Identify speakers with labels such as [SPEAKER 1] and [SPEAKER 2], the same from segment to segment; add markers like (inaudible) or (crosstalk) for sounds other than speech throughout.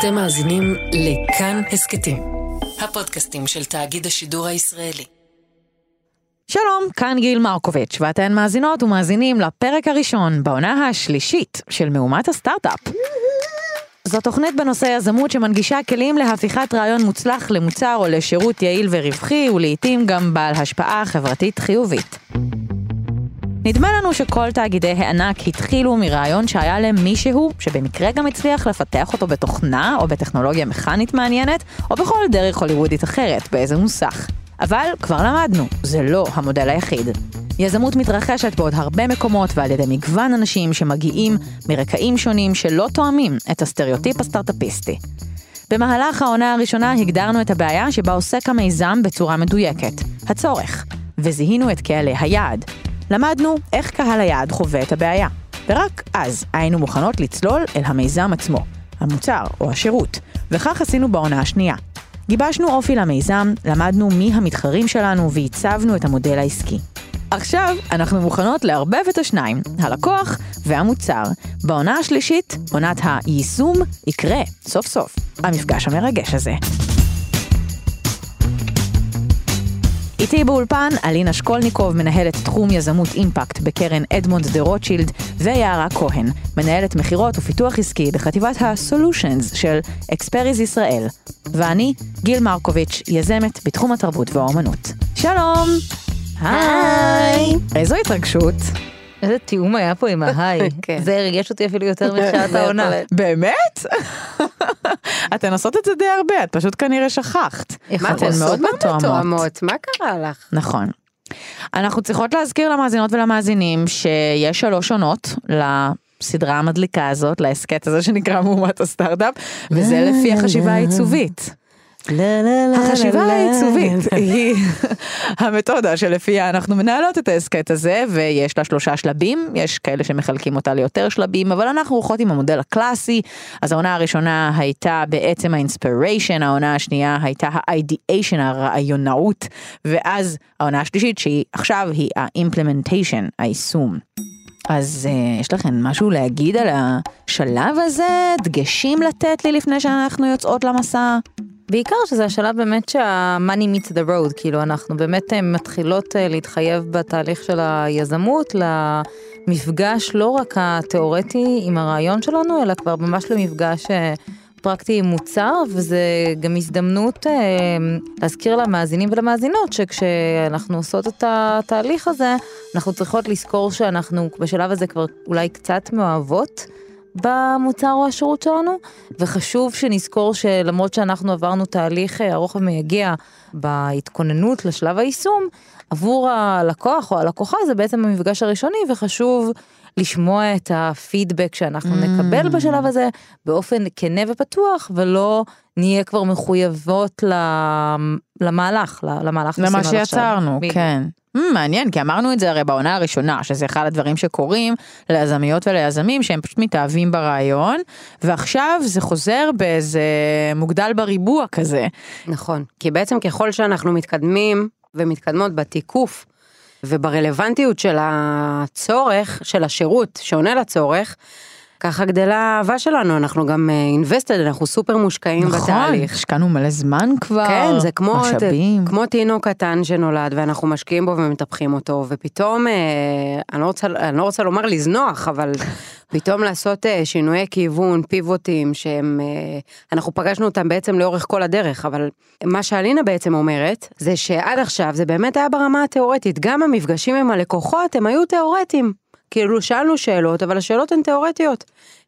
[SPEAKER 1] אתם מאזינים לכאן הסכתים, הפודקאסטים של תאגיד השידור הישראלי.
[SPEAKER 2] שלום, כאן גיל מרקוביץ', ואתן מאזינות ומאזינים לפרק הראשון בעונה השלישית של מהומת הסטארט-אפ. זו תוכנית בנושא יזמות שמנגישה כלים להפיכת רעיון מוצלח למוצר או לשירות יעיל ורווחי, ולעיתים גם בעל השפעה חברתית חיובית. נדמה לנו שכל תאגידי הענק התחילו מרעיון שהיה להם מישהו, שבמקרה גם הצליח לפתח אותו בתוכנה או בטכנולוגיה מכנית מעניינת, או בכל דרך הוליוודית אחרת, באיזה מוסך. אבל כבר למדנו, זה לא המודל היחיד. יזמות מתרחשת בעוד הרבה מקומות ועל ידי מגוון אנשים שמגיעים מרקעים שונים שלא תואמים את הסטריאוטיפ הסטארט-אפיסטי. במהלך העונה הראשונה הגדרנו את הבעיה שבה עוסק המיזם בצורה מדויקת, הצורך, וזיהינו את קהלי היעד. למדנו איך קהל היעד חווה את הבעיה, ורק אז היינו מוכנות לצלול אל המיזם עצמו, המוצר או השירות, וכך עשינו בעונה השנייה. גיבשנו אופי למיזם, למדנו מי המתחרים שלנו והצבנו את המודל העסקי. עכשיו אנחנו מוכנות לערבב את השניים, הלקוח והמוצר. בעונה השלישית, עונת היישום, יקרה, סוף סוף, המפגש המרגש הזה. איתי באולפן אלינה שקולניקוב, מנהלת תחום יזמות אימפקט בקרן אדמונד דה רוטשילד, ויערה כהן, מנהלת מכירות ופיתוח עסקי בחטיבת ה-Solutions של אקספריז ישראל. ואני, גיל מרקוביץ', יזמת בתחום התרבות והאומנות. שלום! היי! איזו התרגשות.
[SPEAKER 3] איזה תיאום היה פה עם ההיי. (laughs)
[SPEAKER 4] כן.
[SPEAKER 3] זה הרגש אותי אפילו יותר (laughs) מתחילת העונה.
[SPEAKER 2] באמת? (laughs) אתן עושות את זה די הרבה, את פשוט כנראה שכחת.
[SPEAKER 3] מה,
[SPEAKER 2] אתן? מאוד מתואמות.
[SPEAKER 4] מתואמות, מה קרה לך?
[SPEAKER 2] נכון. אנחנו צריכות להזכיר למאזינות ולמאזינים שיש שלוש עונות לסדרה המדליקה הזאת, להסכת הזה שנקרא מהומת הסטארט-אפ, וזה לפי החשיבה העיצובית. החשיבה העיצובית (laughs) היא המתודה שלפיה אנחנו מנהלות את ההסכת הזה ויש לה שלושה שלבים, יש כאלה שמחלקים אותה ליותר שלבים, אבל אנחנו הולכות עם המודל הקלאסי, אז העונה הראשונה הייתה בעצם האינספיריישן, העונה השנייה הייתה האידיאשן, הרעיונאות, ואז העונה השלישית שהיא עכשיו היא האימפלמנטיישן, היישום. אז uh, יש לכם משהו להגיד על השלב הזה? דגשים לתת לי לפני שאנחנו יוצאות למסע?
[SPEAKER 3] בעיקר שזה השלב באמת שה-money meets the road, כאילו אנחנו באמת אה, מתחילות אה, להתחייב בתהליך של היזמות למפגש לא רק התיאורטי עם הרעיון שלנו, אלא כבר ממש למפגש אה, פרקטי עם מוצר, וזה גם הזדמנות להזכיר למאזינים ולמאזינות שכשאנחנו עושות את התהליך הזה, אנחנו צריכות לזכור שאנחנו בשלב הזה כבר אולי קצת מאוהבות. במוצר או השירות שלנו, וחשוב שנזכור שלמרות שאנחנו עברנו תהליך אה, ארוך ומייגע בהתכוננות לשלב היישום, עבור הלקוח או הלקוחה זה בעצם המפגש הראשוני, וחשוב לשמוע את הפידבק שאנחנו mm. נקבל בשלב הזה באופן כנה ופתוח, ולא נהיה כבר מחויבות למהלך, למהלך
[SPEAKER 2] למה שיצרנו, כן. Mm, מעניין, כי אמרנו את זה הרי בעונה הראשונה, שזה אחד הדברים שקורים ליזמיות וליזמים שהם פשוט מתאהבים ברעיון, ועכשיו זה חוזר באיזה מוגדל בריבוע כזה.
[SPEAKER 4] נכון, כי בעצם ככל שאנחנו מתקדמים ומתקדמות בתיקוף וברלוונטיות של הצורך, של השירות שעונה לצורך, ככה גדלה האהבה שלנו, אנחנו גם אינבסטד, אנחנו סופר מושקעים
[SPEAKER 2] נכון,
[SPEAKER 4] בתהליך.
[SPEAKER 2] נכון, השקענו מלא זמן כבר,
[SPEAKER 4] כן, זה כמו,
[SPEAKER 2] משאבים.
[SPEAKER 4] זה, כמו תינוק קטן שנולד ואנחנו משקיעים בו ומטפחים אותו, ופתאום, אה, אני, לא רוצה, אני לא רוצה לומר לזנוח, אבל (laughs) פתאום לעשות אה, שינויי כיוון, פיבוטים, שהם, אה, אנחנו פגשנו אותם בעצם לאורך כל הדרך, אבל מה שאלינה בעצם אומרת, זה שעד עכשיו זה באמת היה ברמה התיאורטית, גם המפגשים עם הלקוחות הם היו תיאורטיים. כאילו שאלנו שאלות, אבל השאלות הן תיאורטיות.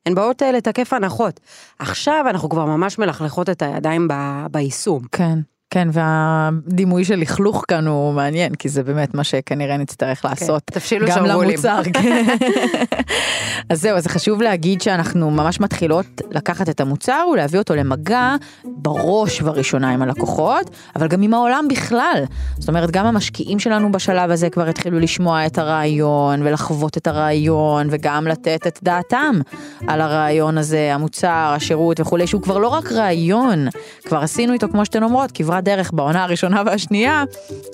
[SPEAKER 4] הן באות אה, לתקף הנחות. עכשיו אנחנו כבר ממש מלכלכות את הידיים ביישום.
[SPEAKER 2] כן. כן, והדימוי של לכלוך כאן הוא מעניין, כי זה באמת מה שכנראה נצטרך לעשות.
[SPEAKER 4] כן, תפשילו
[SPEAKER 2] גם
[SPEAKER 4] שרוולים.
[SPEAKER 2] למוצר, (laughs) כן. אז זהו, אז זה חשוב להגיד שאנחנו ממש מתחילות לקחת את המוצר ולהביא אותו למגע בראש ובראשונה עם הלקוחות, אבל גם עם העולם בכלל. זאת אומרת, גם המשקיעים שלנו בשלב הזה כבר התחילו לשמוע את הרעיון ולחוות את הרעיון, וגם לתת את דעתם על הרעיון הזה, המוצר, השירות וכולי, שהוא כבר לא רק רעיון, כבר עשינו איתו, כמו שאתן אומרות, כברת כברת דרך בעונה הראשונה והשנייה,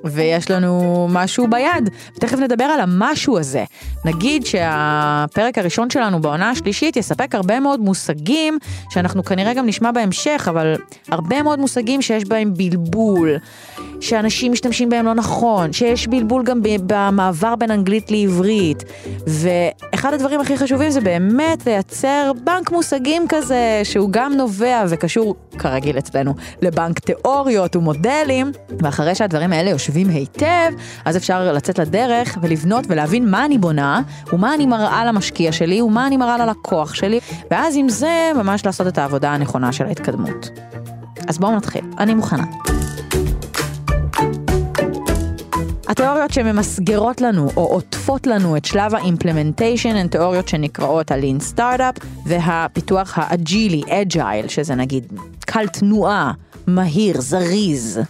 [SPEAKER 2] ויש לנו משהו ביד. תכף נדבר על המשהו הזה. נגיד שהפרק הראשון שלנו בעונה השלישית יספק הרבה מאוד מושגים, שאנחנו כנראה גם נשמע בהמשך, אבל הרבה מאוד מושגים שיש בהם בלבול, שאנשים משתמשים בהם לא נכון, שיש בלבול גם במעבר בין אנגלית לעברית. ואחד הדברים הכי חשובים זה באמת לייצר בנק מושגים כזה, שהוא גם נובע וקשור, כרגיל אצלנו, לבנק תיאוריות ומודלים, ואחרי שהדברים האלה יושבים היטב, אז אפשר לצאת לדרך ולבנות ולהבין מה אני בונה, ומה אני מראה למשקיע שלי, ומה אני מראה ללקוח שלי, ואז עם זה ממש לעשות את העבודה הנכונה של ההתקדמות. אז בואו נתחיל, אני מוכנה. התיאוריות שממסגרות לנו או עוטפות לנו את שלב ה implementation הן תיאוריות שנקראות ה-lean startup והפיתוח האג'ילי, agile, שזה נגיד קל תנועה, מהיר, זריז,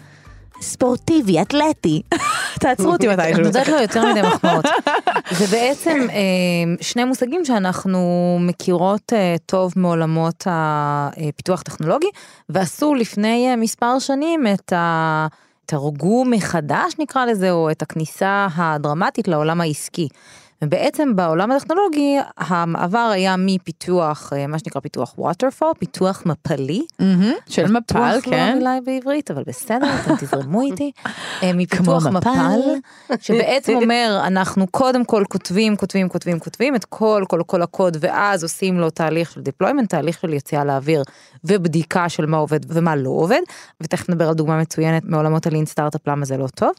[SPEAKER 2] ספורטיבי, אתלטי. (laughs) תעצרו אותי מתישהו.
[SPEAKER 3] אני נותנת לו יותר מדי מחמאות. (laughs) זה בעצם אה, שני מושגים שאנחנו מכירות אה, טוב מעולמות הפיתוח טכנולוגי, ועשו לפני אה, מספר שנים את ה... תרגום מחדש נקרא לזה, או את הכניסה הדרמטית לעולם העסקי. ובעצם בעולם הטכנולוגי המעבר היה מפיתוח, אה, מה שנקרא פיתוח waterfall, פיתוח מפלי.
[SPEAKER 2] של מפל, כן.
[SPEAKER 3] בטוח לא מילה בעברית, אבל בסדר, אתם (laughs) תזרמו איתי. אה, מפיתוח מפל, שבעצם אומר, אנחנו קודם כל כותבים, כותבים, כותבים, כותבים את כל, כל, כל הקוד, ואז עושים לו תהליך של deployment, תהליך של יציאה לאוויר, ובדיקה של מה עובד ומה לא עובד, ותכף נדבר על דוגמה מצוינת מעולמות ה lean startup למה זה לא טוב,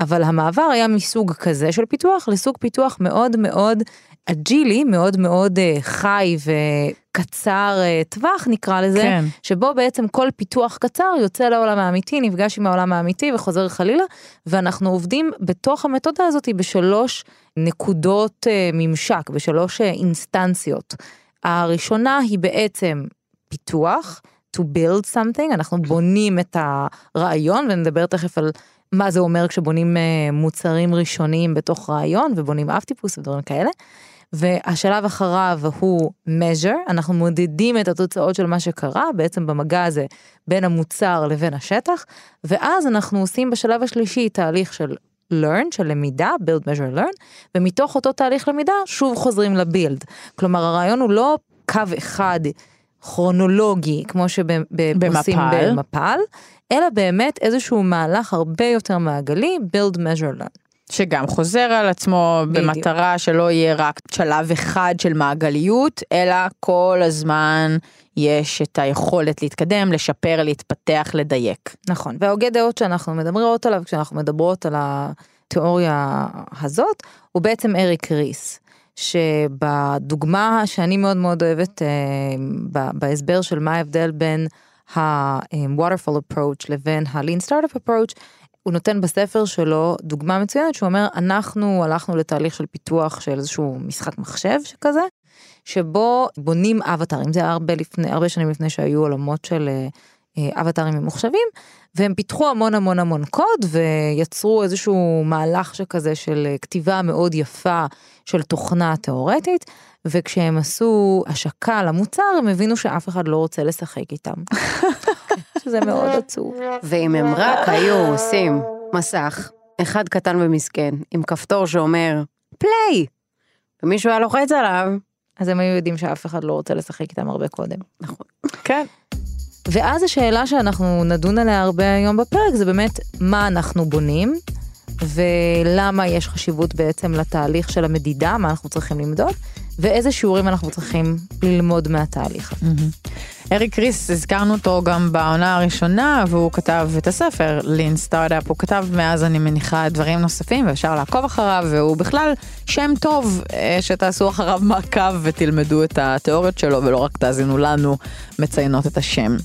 [SPEAKER 3] אבל המעבר היה מסוג כזה של פיתוח לסוג פיתוח מאוד מאוד אג'ילי, מאוד מאוד uh, חי וקצר uh, טווח נקרא לזה,
[SPEAKER 2] כן.
[SPEAKER 3] שבו בעצם כל פיתוח קצר יוצא לעולם האמיתי, נפגש עם העולם האמיתי וחוזר חלילה, ואנחנו עובדים בתוך המתודה הזאת בשלוש נקודות uh, ממשק, בשלוש uh, אינסטנציות. הראשונה היא בעצם פיתוח, to build something, אנחנו בונים את הרעיון ונדבר תכף על מה זה אומר כשבונים אה, מוצרים ראשוניים בתוך רעיון ובונים אב טיפוס ודברים כאלה. והשלב אחריו הוא measure, אנחנו מודדים את התוצאות של מה שקרה בעצם במגע הזה בין המוצר לבין השטח, ואז אנחנו עושים בשלב השלישי תהליך של learn, של למידה, build, measure, learn, ומתוך אותו תהליך למידה שוב חוזרים לבילד. כלומר הרעיון הוא לא קו אחד כרונולוגי, כמו שעושים במפל, אלא באמת איזשהו מהלך הרבה יותר מעגלי, build, measure, learn.
[SPEAKER 2] שגם חוזר על עצמו
[SPEAKER 3] בדיוק.
[SPEAKER 2] במטרה שלא יהיה רק שלב אחד של מעגליות, אלא כל הזמן יש את היכולת להתקדם, לשפר, להתפתח, לדייק.
[SPEAKER 3] נכון, וההוגה דעות שאנחנו מדברות עליו כשאנחנו מדברות על התיאוריה הזאת, הוא בעצם אריק ריס. שבדוגמה שאני מאוד מאוד אוהבת אה, בהסבר של מה ההבדל בין ה-waterfall approach לבין ה-lean startup approach, הוא נותן בספר שלו דוגמה מצוינת שהוא אומר אנחנו הלכנו לתהליך של פיתוח של איזשהו משחק מחשב שכזה, שבו בונים אבטרים, זה הרבה לפני, הרבה שנים לפני שהיו עולמות של אה, אבטרים ממוחשבים, והם פיתחו המון המון המון קוד ויצרו איזשהו מהלך שכזה של אה, כתיבה מאוד יפה של תוכנה תאורטית, וכשהם עשו השקה למוצר הם הבינו שאף אחד לא רוצה לשחק איתם. (laughs) שזה מאוד עצוב.
[SPEAKER 4] ואם הם רק היו עושים מסך, אחד קטן ומסכן, עם כפתור שאומר פליי, ומישהו היה לוחץ עליו,
[SPEAKER 3] אז הם היו יודעים שאף אחד לא רוצה לשחק איתם הרבה קודם.
[SPEAKER 4] נכון.
[SPEAKER 2] כן.
[SPEAKER 3] ואז השאלה שאנחנו נדון עליה הרבה היום בפרק זה באמת מה אנחנו בונים ולמה יש חשיבות בעצם לתהליך של המדידה, מה אנחנו צריכים למדוד, ואיזה שיעורים אנחנו צריכים ללמוד מהתהליך הזה.
[SPEAKER 2] אריק ריס, הזכרנו אותו גם בעונה הראשונה, והוא כתב את הספר, לין סטארט-אפ, הוא כתב מאז אני מניחה דברים נוספים, ואפשר לעקוב אחריו, והוא בכלל שם טוב אה, שתעשו אחריו מעקב ותלמדו את התיאוריות שלו, ולא רק תאזינו לנו מציינות את השם.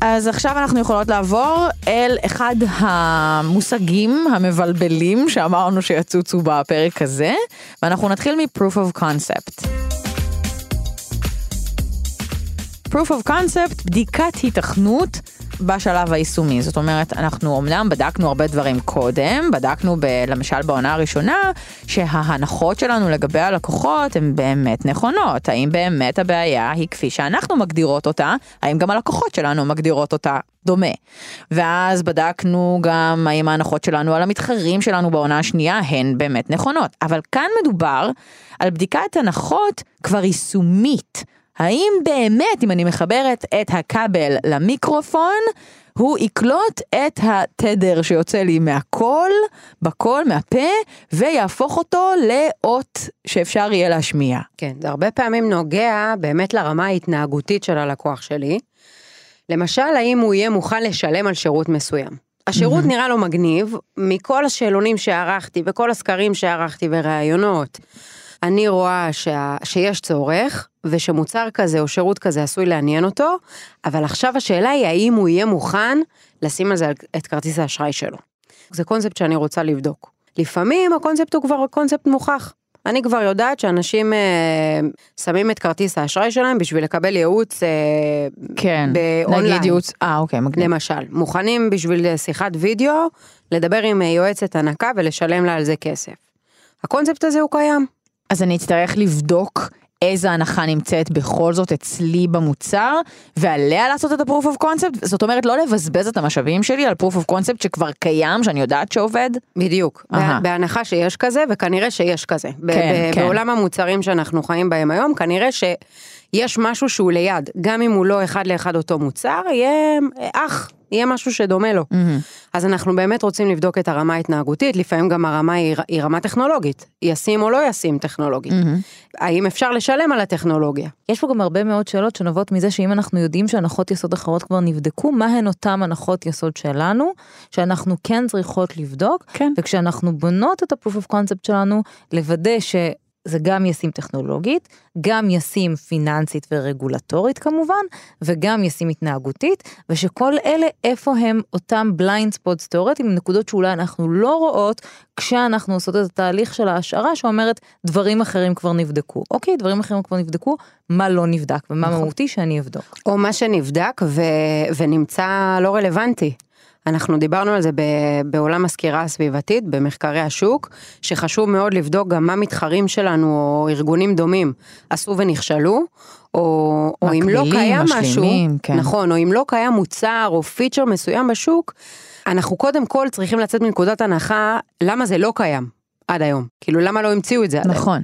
[SPEAKER 2] אז עכשיו אנחנו יכולות לעבור אל אחד המושגים המבלבלים שאמרנו שיצוצו בפרק הזה, ואנחנו נתחיל מ-proof of concept. Proof of concept, בדיקת היתכנות בשלב היישומי. זאת אומרת, אנחנו אמנם בדקנו הרבה דברים קודם, בדקנו ב, למשל בעונה הראשונה, שההנחות שלנו לגבי הלקוחות הן באמת נכונות. האם באמת הבעיה היא כפי שאנחנו מגדירות אותה, האם גם הלקוחות שלנו מגדירות אותה דומה. ואז בדקנו גם האם ההנחות שלנו על המתחרים שלנו בעונה השנייה הן באמת נכונות. אבל כאן מדובר על בדיקת הנחות כבר יישומית. האם באמת, אם אני מחברת את הכבל למיקרופון, הוא יקלוט את התדר שיוצא לי מהקול, בקול, מהפה, ויהפוך אותו לאות שאפשר יהיה להשמיע.
[SPEAKER 4] כן, זה הרבה פעמים נוגע באמת לרמה ההתנהגותית של הלקוח שלי. למשל, האם הוא יהיה מוכן לשלם על שירות מסוים. השירות mm-hmm. נראה לו מגניב, מכל השאלונים שערכתי וכל הסקרים שערכתי וראיונות, אני רואה שה, שיש צורך, ושמוצר כזה או שירות כזה עשוי לעניין אותו, אבל עכשיו השאלה היא האם הוא יהיה מוכן לשים על זה את כרטיס האשראי שלו. זה קונספט שאני רוצה לבדוק. לפעמים הקונספט הוא כבר קונספט מוכח. אני כבר יודעת שאנשים אה, שמים את כרטיס האשראי שלהם בשביל לקבל ייעוץ אה,
[SPEAKER 2] כן,
[SPEAKER 4] באונליין.
[SPEAKER 2] נגיד ייעוץ, אה אוקיי, מגניב.
[SPEAKER 4] למשל, מוכנים בשביל שיחת וידאו, לדבר עם אה, יועצת הנקה ולשלם לה על זה כסף. הקונספט הזה הוא קיים.
[SPEAKER 2] אז אני אצטרך לבדוק איזה הנחה נמצאת בכל זאת אצלי במוצר, ועליה לעשות את ה-proof of concept, זאת אומרת לא לבזבז את המשאבים שלי על proof of concept שכבר קיים, שאני יודעת שעובד.
[SPEAKER 4] בדיוק. בה- בהנחה שיש כזה, וכנראה שיש כזה.
[SPEAKER 2] כן,
[SPEAKER 4] ב-
[SPEAKER 2] כן.
[SPEAKER 4] בעולם המוצרים שאנחנו חיים בהם היום, כנראה שיש משהו שהוא ליד, גם אם הוא לא אחד לאחד אותו מוצר, יהיה אח, יהיה משהו שדומה לו. אז אנחנו באמת רוצים לבדוק את הרמה ההתנהגותית, לפעמים גם הרמה היא, היא רמה טכנולוגית, ישים או לא ישים טכנולוגית. האם אפשר לשלם על הטכנולוגיה?
[SPEAKER 3] יש פה גם הרבה מאוד שאלות שנובעות מזה שאם אנחנו יודעים שהנחות יסוד אחרות כבר נבדקו, מה הן אותן הנחות יסוד שלנו, שאנחנו כן צריכות לבדוק,
[SPEAKER 2] כן.
[SPEAKER 3] וכשאנחנו בונות את ה-proof of concept שלנו, לוודא שזה גם ישים טכנולוגית, גם ישים פיננסית ורגולטורית כמובן, וגם ישים התנהגותית, ושכל אלה איפה הם אותם blind spots תיאורטיים, נקודות שאולי אנחנו לא רואות כשאנחנו עושות את התהליך של ההשערה שאומרת דברים אחרים כבר נבדקו. אוקיי, דברים אחרים כבר נבדקו, מה לא נבדק ומה מהותי שאני אבדוק.
[SPEAKER 4] או מה שנבדק ו... ונמצא לא רלוונטי. אנחנו דיברנו על זה. בעולם הסקירה הסביבתית, במחקרי השוק, שחשוב מאוד לבדוק גם מה מתחרים שלנו או ארגונים דומים עשו ונכשלו, או, או אם לא
[SPEAKER 2] מקבילים,
[SPEAKER 4] קיים משהו,
[SPEAKER 2] משלימים, כן.
[SPEAKER 4] נכון, או אם לא קיים מוצר או פיצ'ר מסוים בשוק, אנחנו קודם כל צריכים לצאת מנקודת הנחה למה זה לא קיים עד היום. כאילו למה לא המציאו את זה עד היום.
[SPEAKER 2] נכון.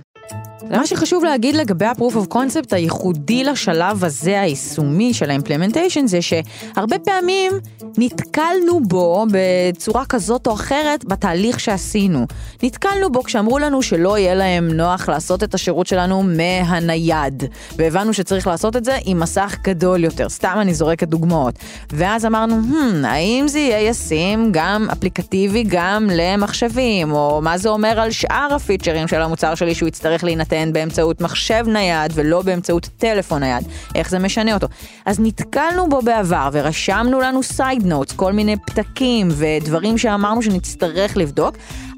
[SPEAKER 2] מה שחשוב להגיד לגבי ה-proof of concept הייחודי לשלב הזה היישומי של ה-implementation זה שהרבה פעמים נתקלנו בו בצורה כזאת או אחרת בתהליך שעשינו. נתקלנו בו כשאמרו לנו שלא יהיה להם נוח לעשות את השירות שלנו מהנייד. והבנו שצריך לעשות את זה עם מסך גדול יותר, סתם אני זורקת דוגמאות. ואז אמרנו, hmm, האם זה יהיה ישים גם אפליקטיבי גם למחשבים, או מה זה אומר על שאר הפיצ'רים של המוצר שלי שהוא יצטרך להינתן באמצעות מחשב נייד ולא באמצעות טלפון נייד, איך זה משנה אותו. אז נתקלנו בו בעבר ורשמנו לנו סייד נוטס, כל מיני פתקים ודברים שאמרנו שנצטרך לבדוק.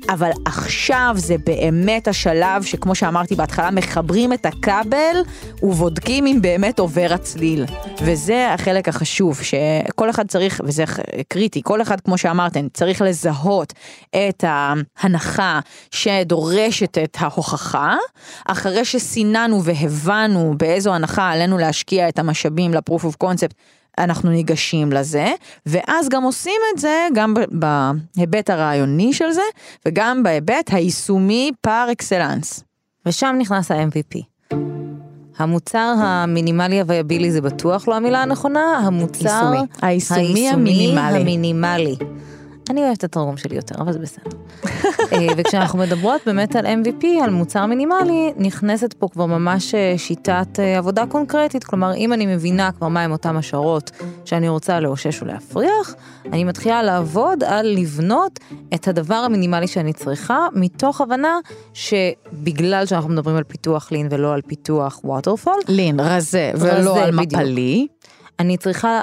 [SPEAKER 2] אבל עכשיו זה באמת השלב שכמו שאמרתי בהתחלה, מחברים את הכבל ובודקים אם באמת עובר הצליל. וזה החלק החשוב, שכל אחד צריך, וזה קריטי, כל אחד, כמו שאמרתם, צריך לזהות את ההנחה שדורשת את ההוכחה, אחרי שסיננו והבנו באיזו הנחה עלינו להשקיע את המשאבים ל-proof of concept. אנחנו ניגשים לזה, ואז גם עושים את זה גם בהיבט הרעיוני של זה, וגם בהיבט היישומי פר אקסלנס.
[SPEAKER 3] ושם נכנס ה-MVP. המוצר המינימלי הוויאבילי זה בטוח לא המילה הנכונה, המוצר
[SPEAKER 4] יישומי.
[SPEAKER 2] היישומי המינימלי.
[SPEAKER 3] המינימלי. אני אוהבת את התרגום שלי יותר, אבל זה בסדר. אה, וכשאנחנו מדברות באמת על MVP, על מוצר מינימלי, נכנסת פה כבר ממש אה, שיטת אה, עבודה קונקרטית, כלומר, אם אני מבינה כבר מהם אותם השערות שאני רוצה לאושש ולהפריח, אני מתחילה לעבוד על לבנות את הדבר המינימלי שאני צריכה, מתוך הבנה שבגלל שאנחנו מדברים על פיתוח לין ולא על פיתוח ווטרפול,
[SPEAKER 2] לין, רזה,
[SPEAKER 3] רזה,
[SPEAKER 2] ולא על
[SPEAKER 3] בדיוק.
[SPEAKER 2] מפלי.
[SPEAKER 3] אני צריכה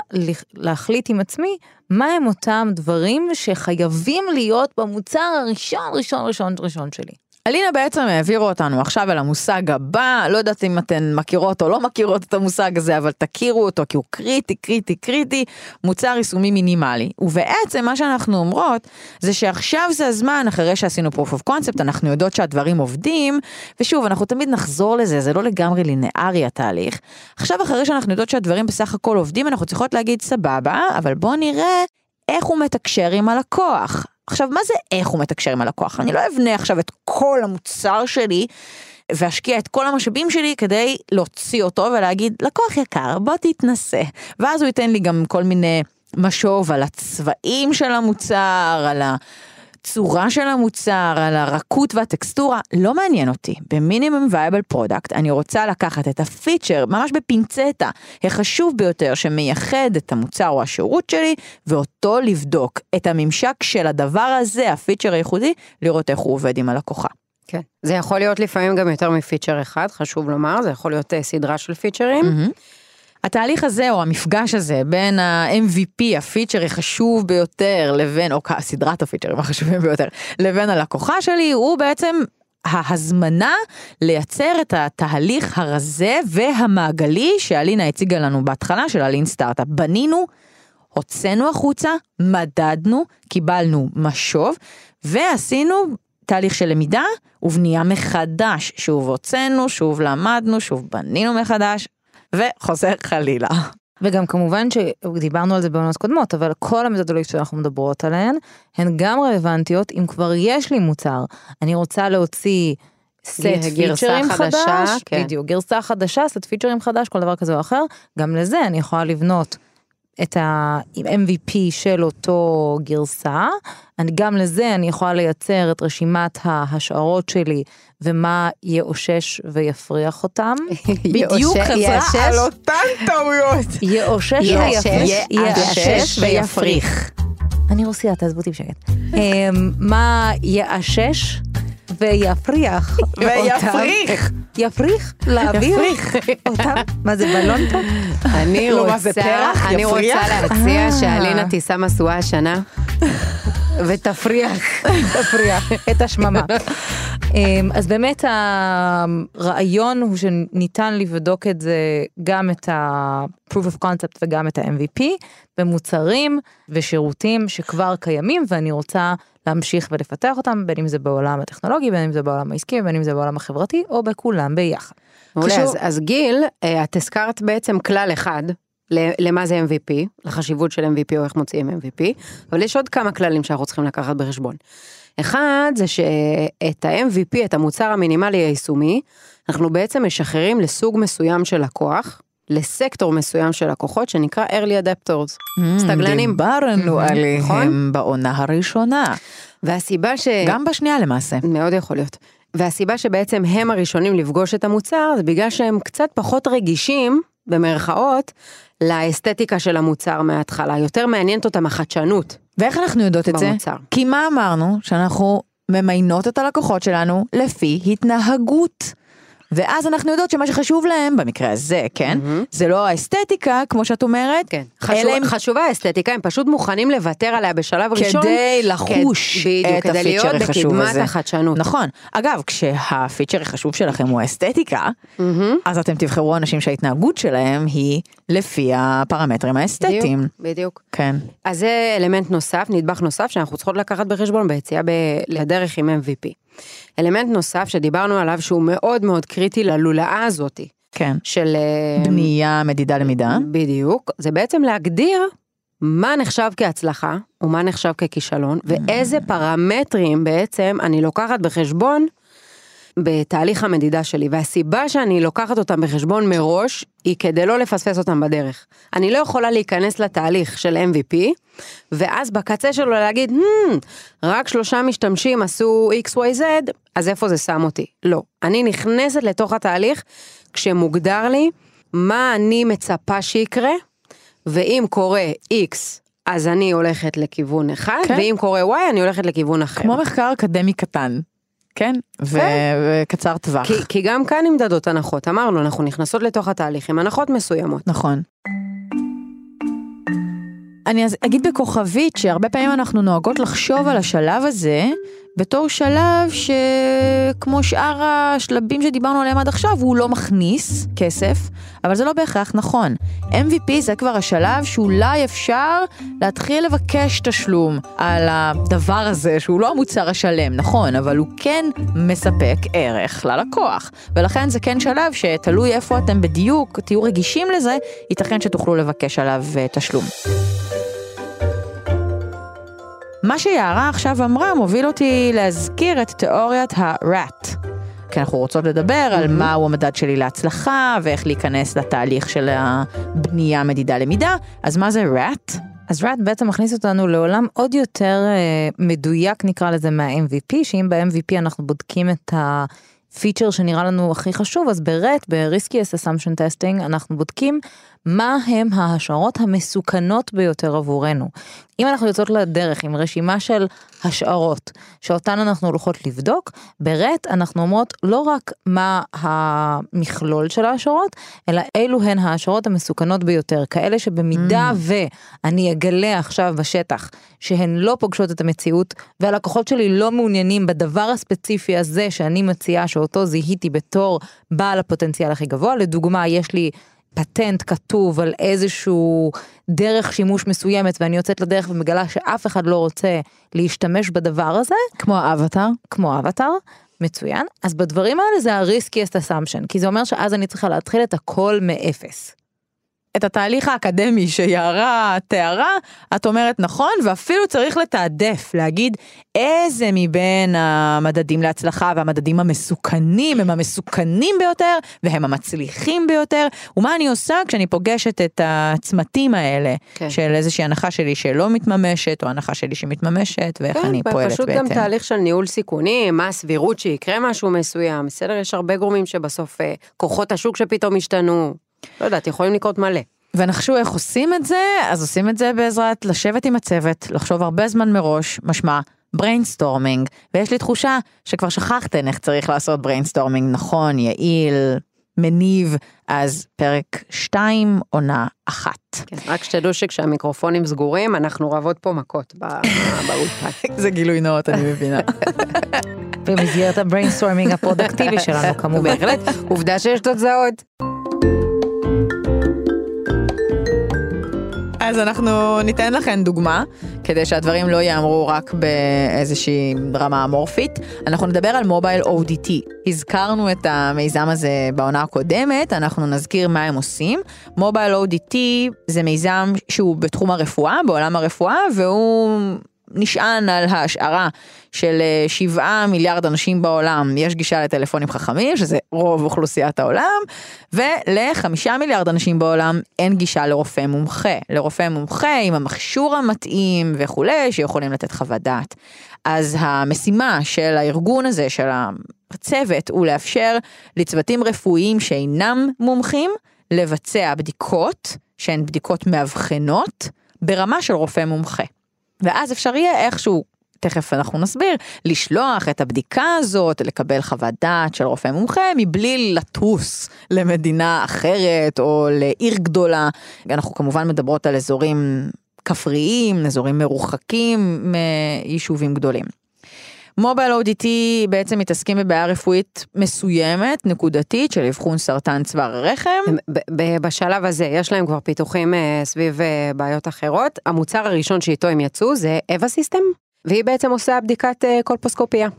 [SPEAKER 3] להחליט עם עצמי מה הם אותם דברים שחייבים להיות במוצר הראשון, ראשון, ראשון, ראשון שלי.
[SPEAKER 2] אלינה בעצם העבירה אותנו עכשיו אל המושג הבא, לא יודעת אם אתן מכירות או לא מכירות את המושג הזה, אבל תכירו אותו כי הוא קריטי, קריטי, קריטי, מוצר יישומי מינימלי. ובעצם מה שאנחנו אומרות, זה שעכשיו זה הזמן, אחרי שעשינו proof of concept, אנחנו יודעות שהדברים עובדים, ושוב, אנחנו תמיד נחזור לזה, זה לא לגמרי לינארי התהליך. עכשיו, אחרי שאנחנו יודעות שהדברים בסך הכל עובדים, אנחנו צריכות להגיד סבבה, אבל בואו נראה איך הוא מתקשר עם הלקוח. עכשיו, מה זה איך הוא מתקשר עם הלקוח? אני לא אבנה עכשיו את כל המוצר שלי ואשקיע את כל המשאבים שלי כדי להוציא אותו ולהגיד, לקוח יקר, בוא תתנסה. ואז הוא ייתן לי גם כל מיני משוב על הצבעים של המוצר, על ה... הצורה של המוצר, על הרכות והטקסטורה, לא מעניין אותי. ב minimum viable product אני רוצה לקחת את הפיצ'ר, ממש בפינצטה, החשוב ביותר שמייחד את המוצר או השירות שלי, ואותו לבדוק. את הממשק של הדבר הזה, הפיצ'ר הייחודי, לראות איך הוא עובד עם הלקוחה.
[SPEAKER 4] כן. זה יכול להיות לפעמים גם יותר מפיצ'ר אחד, חשוב לומר, זה יכול להיות אה, סדרה של פיצ'רים.
[SPEAKER 2] Mm-hmm. התהליך הזה או המפגש הזה בין ה-MVP, הפיצ'ר החשוב ביותר, לבין, או סדרת הפיצ'רים החשובים ביותר, לבין הלקוחה שלי, הוא בעצם ההזמנה לייצר את התהליך הרזה והמעגלי שאלינה הציגה לנו בהתחלה של הלין סטארט-אפ. בנינו, הוצאנו החוצה, מדדנו, קיבלנו משוב, ועשינו תהליך של למידה ובנייה מחדש. שוב הוצאנו, שוב למדנו, שוב בנינו מחדש, וחוזר חלילה.
[SPEAKER 3] וגם כמובן שדיברנו על זה בעונות קודמות, אבל כל המתודולוגיות שאנחנו מדברות עליהן, הן גם רלוונטיות אם כבר יש לי מוצר. אני רוצה להוציא סט פיצ'רים חדש, כן. בדיוק, גרסה חדשה, סט פיצ'רים חדש, כל דבר כזה או אחר, גם לזה אני יכולה לבנות את ה-MVP של אותו גרסה, אני, גם לזה אני יכולה לייצר את רשימת ההשערות שלי ומה יאושש ויפריח אותם. (laughs)
[SPEAKER 2] בדיוק חזרה על אותן טעויות.
[SPEAKER 3] יאושש
[SPEAKER 2] יאשש ויפריך.
[SPEAKER 3] אני רוסיה, תעזבו אותי בשקט. אמ, מה יאשש ויפריח (laughs)
[SPEAKER 2] ויפריך.
[SPEAKER 3] יפריך לאוויר אותם? מה זה בלון פה?
[SPEAKER 4] אני רוצה, אני רוצה להציע שאלינה תישא משואה השנה. (laughs) ותפריח, (laughs)
[SPEAKER 3] תפריח את השממה. אמ, אז באמת הרעיון הוא שניתן לבדוק את זה, גם את ה-proof of concept וגם את ה-MVP, במוצרים ושירותים שכבר קיימים, ואני רוצה להמשיך ולפתח אותם, בין אם זה בעולם הטכנולוגי, בין אם זה בעולם העסקי, בין אם זה בעולם החברתי, או בכולם ביחד.
[SPEAKER 4] מעולה, אז, אז גיל, אה, את הזכרת בעצם כלל אחד, למה זה MVP, לחשיבות של MVP או איך מוציאים MVP, אבל יש עוד כמה כללים שאנחנו צריכים לקחת בחשבון. אחד זה שאת ה-MVP, את המוצר המינימלי היישומי, אנחנו בעצם משחררים לסוג מסוים של לקוח, לסקטור מסוים של לקוחות שנקרא early adapters,
[SPEAKER 2] mm, סטגלנים. דיברנו mm-hmm. עליהם נכון? בעונה הראשונה.
[SPEAKER 4] והסיבה ש...
[SPEAKER 2] גם בשנייה למעשה.
[SPEAKER 4] מאוד יכול להיות. והסיבה שבעצם הם הראשונים לפגוש את המוצר זה בגלל שהם קצת פחות רגישים, במרכאות, לאסתטיקה של המוצר מההתחלה, יותר מעניינת אותם החדשנות.
[SPEAKER 2] ואיך אנחנו יודעות את
[SPEAKER 4] במוצר.
[SPEAKER 2] זה? כי מה אמרנו? שאנחנו ממיינות את הלקוחות שלנו לפי התנהגות. ואז אנחנו יודעות שמה שחשוב להם, במקרה הזה, כן, mm-hmm. זה לא האסתטיקה, כמו שאת אומרת,
[SPEAKER 4] כן. חשוב, הם... חשובה האסתטיקה, הם פשוט מוכנים לוותר עליה בשלב
[SPEAKER 2] כדי
[SPEAKER 4] ראשון.
[SPEAKER 2] כדי לחוש
[SPEAKER 4] בדיוק,
[SPEAKER 2] את
[SPEAKER 4] כדי
[SPEAKER 2] הפיצ'ר
[SPEAKER 4] להיות בקדמת. החדשנות.
[SPEAKER 2] נכון. אגב, כשהפיצ'ר החשוב שלכם הוא האסתטיקה,
[SPEAKER 4] Mm-hmm.
[SPEAKER 2] אז אתם תבחרו אנשים שההתנהגות שלהם היא לפי הפרמטרים האסתטיים.
[SPEAKER 4] בדיוק, בדיוק.
[SPEAKER 2] כן.
[SPEAKER 4] אז זה אלמנט נוסף, נדבך נוסף שאנחנו צריכות לקחת בחשבון ביציאה ב- לדרך עם MVP. אלמנט נוסף שדיברנו עליו שהוא מאוד מאוד קריטי ללולאה הזאתי.
[SPEAKER 2] כן.
[SPEAKER 4] של... אה,
[SPEAKER 2] בנייה, מדידה, למידה.
[SPEAKER 4] בדיוק, זה בעצם להגדיר מה נחשב כהצלחה ומה נחשב ככישלון, ואיזה פרמטרים בעצם אני לוקחת בחשבון בתהליך המדידה שלי, והסיבה שאני לוקחת אותם בחשבון מראש, היא כדי לא לפספס אותם בדרך. אני לא יכולה להיכנס לתהליך של MVP, ואז בקצה שלו להגיד, hmm, רק שלושה משתמשים עשו XYZ, אז איפה זה שם אותי? לא. אני נכנסת לתוך התהליך כשמוגדר לי מה אני מצפה שיקרה, ואם קורה X, אז אני הולכת לכיוון אחד,
[SPEAKER 2] כן.
[SPEAKER 4] ואם קורה Y, אני הולכת לכיוון אחר.
[SPEAKER 2] כמו מחקר אקדמי קטן. כן? ו- וקצר טווח.
[SPEAKER 4] כי, כי גם כאן נמדדות הנחות, אמרנו, אנחנו נכנסות לתוך התהליך עם הנחות מסוימות.
[SPEAKER 2] נכון. אני אז אגיד בכוכבית שהרבה פעמים אנחנו נוהגות לחשוב על השלב הזה בתור שלב שכמו שאר השלבים שדיברנו עליהם עד עכשיו, הוא לא מכניס כסף, אבל זה לא בהכרח נכון. MVP זה כבר השלב שאולי אפשר להתחיל לבקש תשלום על הדבר הזה, שהוא לא המוצר השלם, נכון, אבל הוא כן מספק ערך ללקוח. ולכן זה כן שלב שתלוי איפה אתם בדיוק, תהיו רגישים לזה, ייתכן שתוכלו לבקש עליו אה, תשלום. מה שיערה עכשיו אמרה מוביל אותי להזכיר את תיאוריית ה-RAT. כי אנחנו רוצות לדבר על מהו המדד שלי להצלחה ואיך להיכנס לתהליך של הבנייה, מדידה, למידה. אז מה זה RAT?
[SPEAKER 3] אז RAT בעצם מכניס אותנו לעולם עוד יותר אה, מדויק נקרא לזה מה-MVP, שאם ב-MVP אנחנו בודקים את ה... פיצ'ר שנראה לנו הכי חשוב, אז ב-RET, ב-Riskiest Assumption Testing, אנחנו בודקים מה הם ההשערות המסוכנות ביותר עבורנו. אם אנחנו יוצאות לדרך עם רשימה של השערות שאותן אנחנו הולכות לבדוק, ברט אנחנו אומרות לא רק מה המכלול של ההשערות, אלא אילו הן ההשערות המסוכנות ביותר, כאלה שבמידה mm. ואני אגלה עכשיו בשטח שהן לא פוגשות את המציאות והלקוחות שלי לא מעוניינים בדבר הספציפי הזה שאני מציעה שאותו זיהיתי בתור בעל הפוטנציאל הכי גבוה, לדוגמה יש לי פטנט כתוב על איזשהו דרך שימוש מסוימת ואני יוצאת לדרך ומגלה שאף אחד לא רוצה להשתמש בדבר הזה.
[SPEAKER 2] כמו האבטר?
[SPEAKER 3] כמו האבטר. מצוין. אז בדברים האלה זה ה-riskiest assumption, כי זה אומר שאז אני צריכה להתחיל את הכל מאפס.
[SPEAKER 2] את התהליך האקדמי שיערה תיארה, את אומרת נכון, ואפילו צריך לתעדף, להגיד איזה מבין המדדים להצלחה והמדדים המסוכנים הם המסוכנים ביותר והם המצליחים ביותר, ומה אני עושה כשאני פוגשת את הצמתים האלה כן. של איזושהי הנחה שלי שלא מתממשת, או הנחה שלי שמתממשת, ואיך כן, אני פועלת
[SPEAKER 4] בהתאם.
[SPEAKER 2] פשוט
[SPEAKER 4] גם תהליך של ניהול סיכונים, מה הסבירות שיקרה משהו מסוים, בסדר, יש הרבה גורמים שבסוף אה, כוחות השוק שפתאום השתנו. לא יודעת, יכולים לקרות מלא.
[SPEAKER 2] ונחשו איך עושים את זה, אז עושים את זה בעזרת לשבת עם הצוות, לחשוב הרבה זמן מראש, משמע brainstorming, ויש לי תחושה שכבר שכחתן איך צריך לעשות brainstorming נכון, יעיל, מניב, אז פרק 2, עונה 1.
[SPEAKER 4] כן, רק שתדעו שכשהמיקרופונים סגורים, אנחנו רבות פה מכות (laughs) באולפן.
[SPEAKER 2] זה גילוי נאות, אני מבינה. (laughs)
[SPEAKER 3] במסגרת ה brainstorming הפרודקטיבי שלנו (laughs) כמובן.
[SPEAKER 4] בהחלט, עובדה שיש תוצאות.
[SPEAKER 2] אז אנחנו ניתן לכם דוגמה, כדי שהדברים לא יאמרו רק באיזושהי רמה אמורפית. אנחנו נדבר על מובייל ODT. הזכרנו את המיזם הזה בעונה הקודמת, אנחנו נזכיר מה הם עושים. מובייל ODT זה מיזם שהוא בתחום הרפואה, בעולם הרפואה, והוא נשען על ההשערה של 7 אה, מיליארד אנשים בעולם יש גישה לטלפונים חכמים, שזה רוב אוכלוסיית העולם, ולחמישה מיליארד אנשים בעולם אין גישה לרופא מומחה. לרופא מומחה עם המכשור המתאים וכולי, שיכולים לתת חוות דעת. אז המשימה של הארגון הזה, של הצוות, הוא לאפשר לצוותים רפואיים שאינם מומחים, לבצע בדיקות, שהן בדיקות מאבחנות, ברמה של רופא מומחה. ואז אפשר יהיה איכשהו, תכף אנחנו נסביר, לשלוח את הבדיקה הזאת, לקבל חוות דעת של רופא מומחה, מבלי לטוס למדינה אחרת או לעיר גדולה. אנחנו כמובן מדברות על אזורים כפריים, אזורים מרוחקים מיישובים גדולים. מובייל ODT בעצם מתעסקים בבעיה רפואית מסוימת, נקודתית, של אבחון סרטן צוואר הרחם.
[SPEAKER 4] בשלב הזה יש להם כבר פיתוחים אה, סביב אה, בעיות אחרות. המוצר הראשון שאיתו הם יצאו זה אווה סיסטם, והיא בעצם עושה בדיקת אה, קולפוסקופיה.